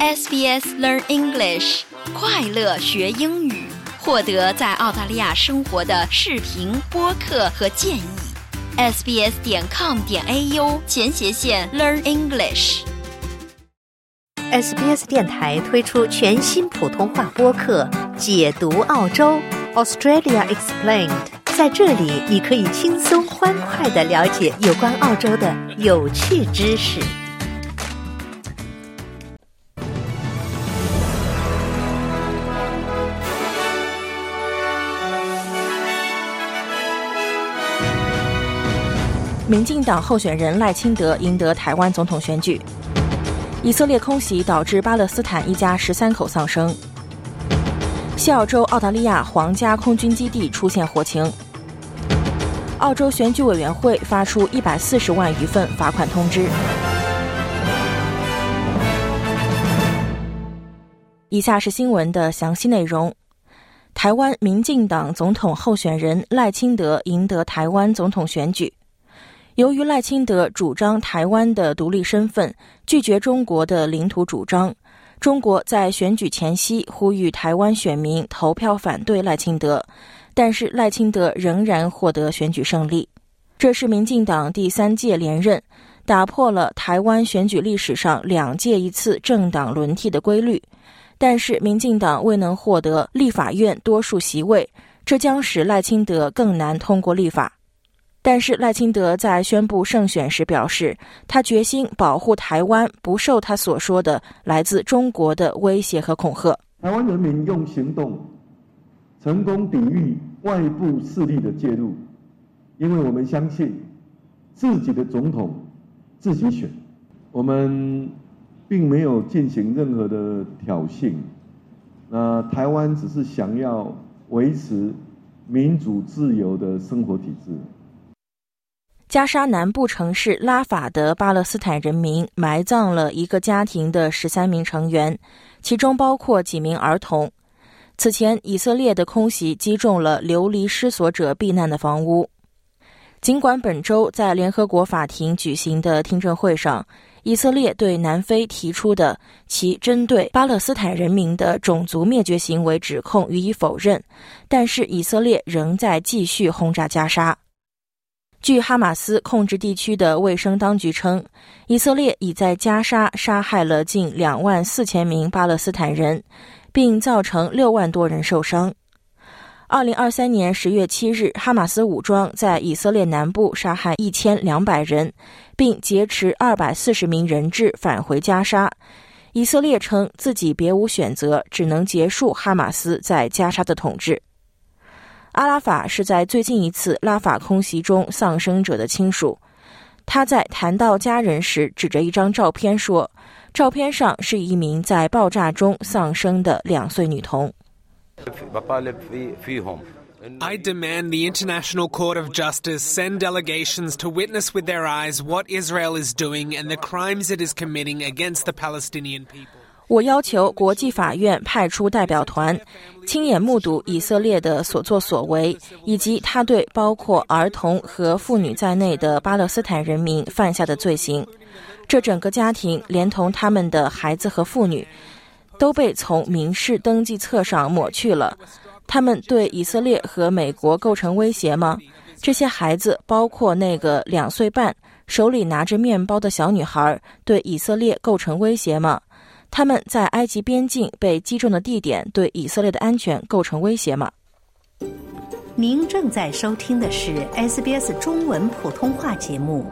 SBS Learn English，快乐学英语，获得在澳大利亚生活的视频、播客和建议。sbs 点 com 点 au 前斜线 Learn English。SBS 电台推出全新普通话播客《解读澳洲 Australia Explained》。在这里，你可以轻松欢快的了解有关澳洲的有趣知识。民进党候选人赖清德赢得台湾总统选举。以色列空袭导致巴勒斯坦一家十三口丧生。西澳洲澳大利亚皇家空军基地出现火情。澳洲选举委员会发出一百四十万余份罚款通知。以下是新闻的详细内容。台湾民进党总统候选人赖清德赢得台湾总统选举。由于赖清德主张台湾的独立身份，拒绝中国的领土主张，中国在选举前夕呼吁台湾选民投票反对赖清德，但是赖清德仍然获得选举胜利。这是民进党第三届连任，打破了台湾选举历史上两届一次政党轮替的规律。但是民进党未能获得立法院多数席位，这将使赖清德更难通过立法。但是赖清德在宣布胜选时表示，他决心保护台湾不受他所说的来自中国的威胁和恐吓。台湾人民用行动成功抵御外部势力的介入，因为我们相信自己的总统自己选，我们并没有进行任何的挑衅。那台湾只是想要维持民主自由的生活体制。加沙南部城市拉法的巴勒斯坦人民埋葬了一个家庭的十三名成员，其中包括几名儿童。此前，以色列的空袭击中了流离失所者避难的房屋。尽管本周在联合国法庭举行的听证会上，以色列对南非提出的其针对巴勒斯坦人民的种族灭绝行为指控予以否认，但是以色列仍在继续轰炸加沙。据哈马斯控制地区的卫生当局称，以色列已在加沙杀害了近两万四千名巴勒斯坦人，并造成六万多人受伤。二零二三年十月七日，哈马斯武装在以色列南部杀害一千两百人，并劫持二百四十名人质返回加沙。以色列称自己别无选择，只能结束哈马斯在加沙的统治。阿拉法是在最近一次拉法空袭中丧生者的亲属。他在谈到家人时，指着一张照片说：“照片上是一名在爆炸中丧生的两岁女童。” I demand the International Court of Justice send delegations to witness with their eyes what Israel is doing and the crimes it is committing against the Palestinian people. 我要求国际法院派出代表团，亲眼目睹以色列的所作所为，以及他对包括儿童和妇女在内的巴勒斯坦人民犯下的罪行。这整个家庭，连同他们的孩子和妇女，都被从民事登记册上抹去了。他们对以色列和美国构成威胁吗？这些孩子，包括那个两岁半、手里拿着面包的小女孩，对以色列构成威胁吗？他们在埃及边境被击中的地点对以色列的安全构成威胁吗？您正在收听的是 SBS 中文普通话节目。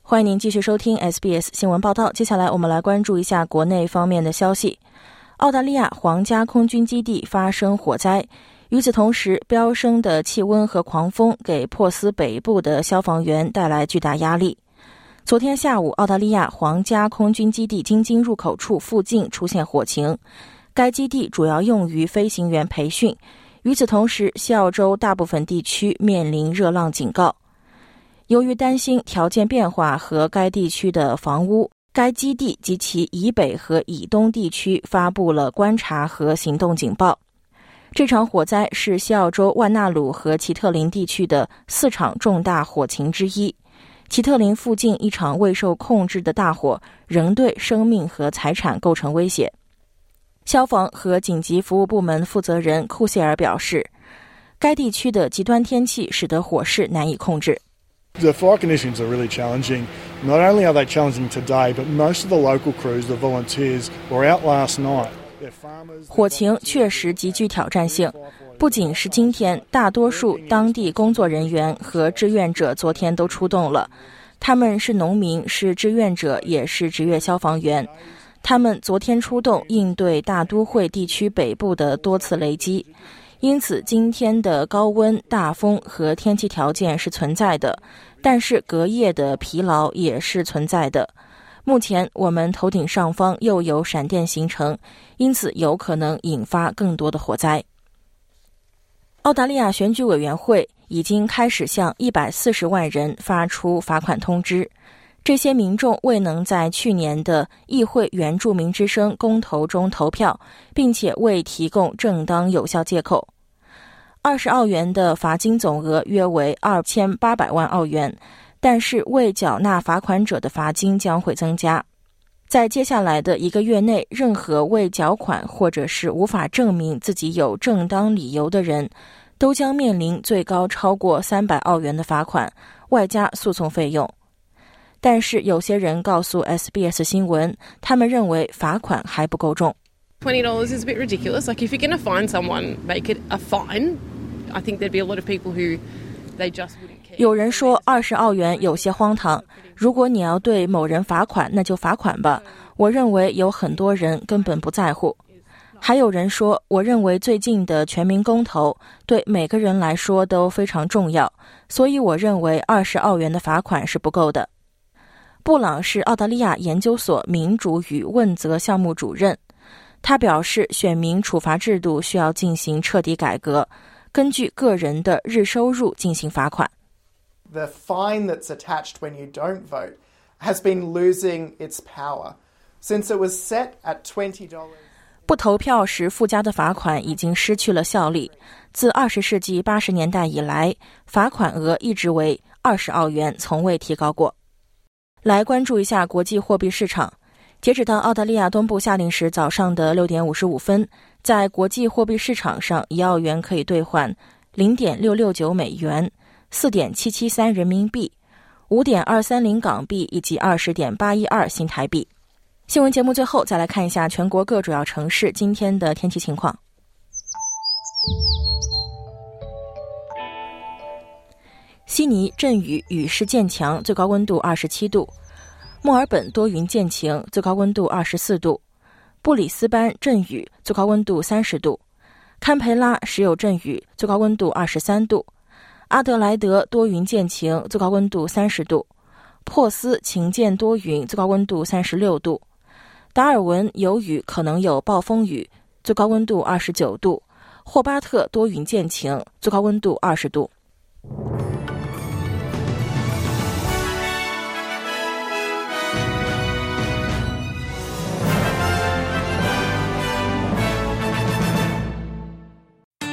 欢迎您继续收听 SBS 新闻报道。接下来，我们来关注一下国内方面的消息。澳大利亚皇家空军基地发生火灾。与此同时，飙升的气温和狂风给珀斯北部的消防员带来巨大压力。昨天下午，澳大利亚皇家空军基地京津入口处附近出现火情。该基地主要用于飞行员培训。与此同时，西澳洲大部分地区面临热浪警告。由于担心条件变化和该地区的房屋，该基地及其以北和以东地区发布了观察和行动警报。这场火灾是西澳洲万纳鲁和奇特林地区的四场重大火情之一。奇特林附近一场未受控制的大火仍对生命和财产构成威胁。消防和紧急服务部门负责人库谢尔表示，该地区的极端天气使得火势难以控制。The fire conditions are really challenging. Not only are they challenging today, but most of the local crews, the volunteers, were out last night. 火情确实极具挑战性。不仅是今天，大多数当地工作人员和志愿者昨天都出动了。他们是农民，是志愿者，也是职业消防员。他们昨天出动应对大都会地区北部的多次雷击，因此今天的高温、大风和天气条件是存在的。但是隔夜的疲劳也是存在的。目前我们头顶上方又有闪电形成，因此有可能引发更多的火灾。澳大利亚选举委员会已经开始向一百四十万人发出罚款通知。这些民众未能在去年的议会原住民之声公投中投票，并且未提供正当有效借口。二十澳元的罚金总额约为二千八百万澳元，但是未缴纳罚款者的罚金将会增加。在接下来的一个月内，任何未缴款或者是无法证明自己有正当理由的人，都将面临最高超过三百澳元的罚款，外加诉讼费用。但是有些人告诉 SBS 新闻，他们认为罚款还不够重。Twenty dollars is a bit ridiculous. Like if you're going to find someone, make it a fine. I think there'd be a lot of people who 有人说二十澳元有些荒唐。如果你要对某人罚款，那就罚款吧。我认为有很多人根本不在乎。还有人说，我认为最近的全民公投对每个人来说都非常重要，所以我认为二十澳元的罚款是不够的。布朗是澳大利亚研究所民主与问责项目主任，他表示，选民处罚制度需要进行彻底改革，根据个人的日收入进行罚款。The fine that's attached when you don't vote has been losing its power since it was set at twenty dollars. 不投票时附加的罚款已经失去了效力。自二十世纪八十年代以来，罚款额一直为二十澳元，从未提高过。来关注一下国际货币市场。截止到澳大利亚东部下令时早上的六点五十五分，在国际货币市场上，一澳元可以兑换零点六六九美元、四点七七三人民币、五点二三零港币以及二十点八一二新台币。新闻节目最后再来看一下全国各主要城市今天的天气情况。悉尼阵雨，雨势渐强，最高温度二十七度；墨尔本多云见晴，最高温度二十四度；布里斯班阵雨，最高温度三十度；堪培拉时有阵雨，最高温度二十三度；阿德莱德多云见晴，最高温度三十度；珀斯晴间多云，最高温度三十六度；达尔文有雨，可能有暴风雨，最高温度二十九度；霍巴特多云见晴，最高温度二十度。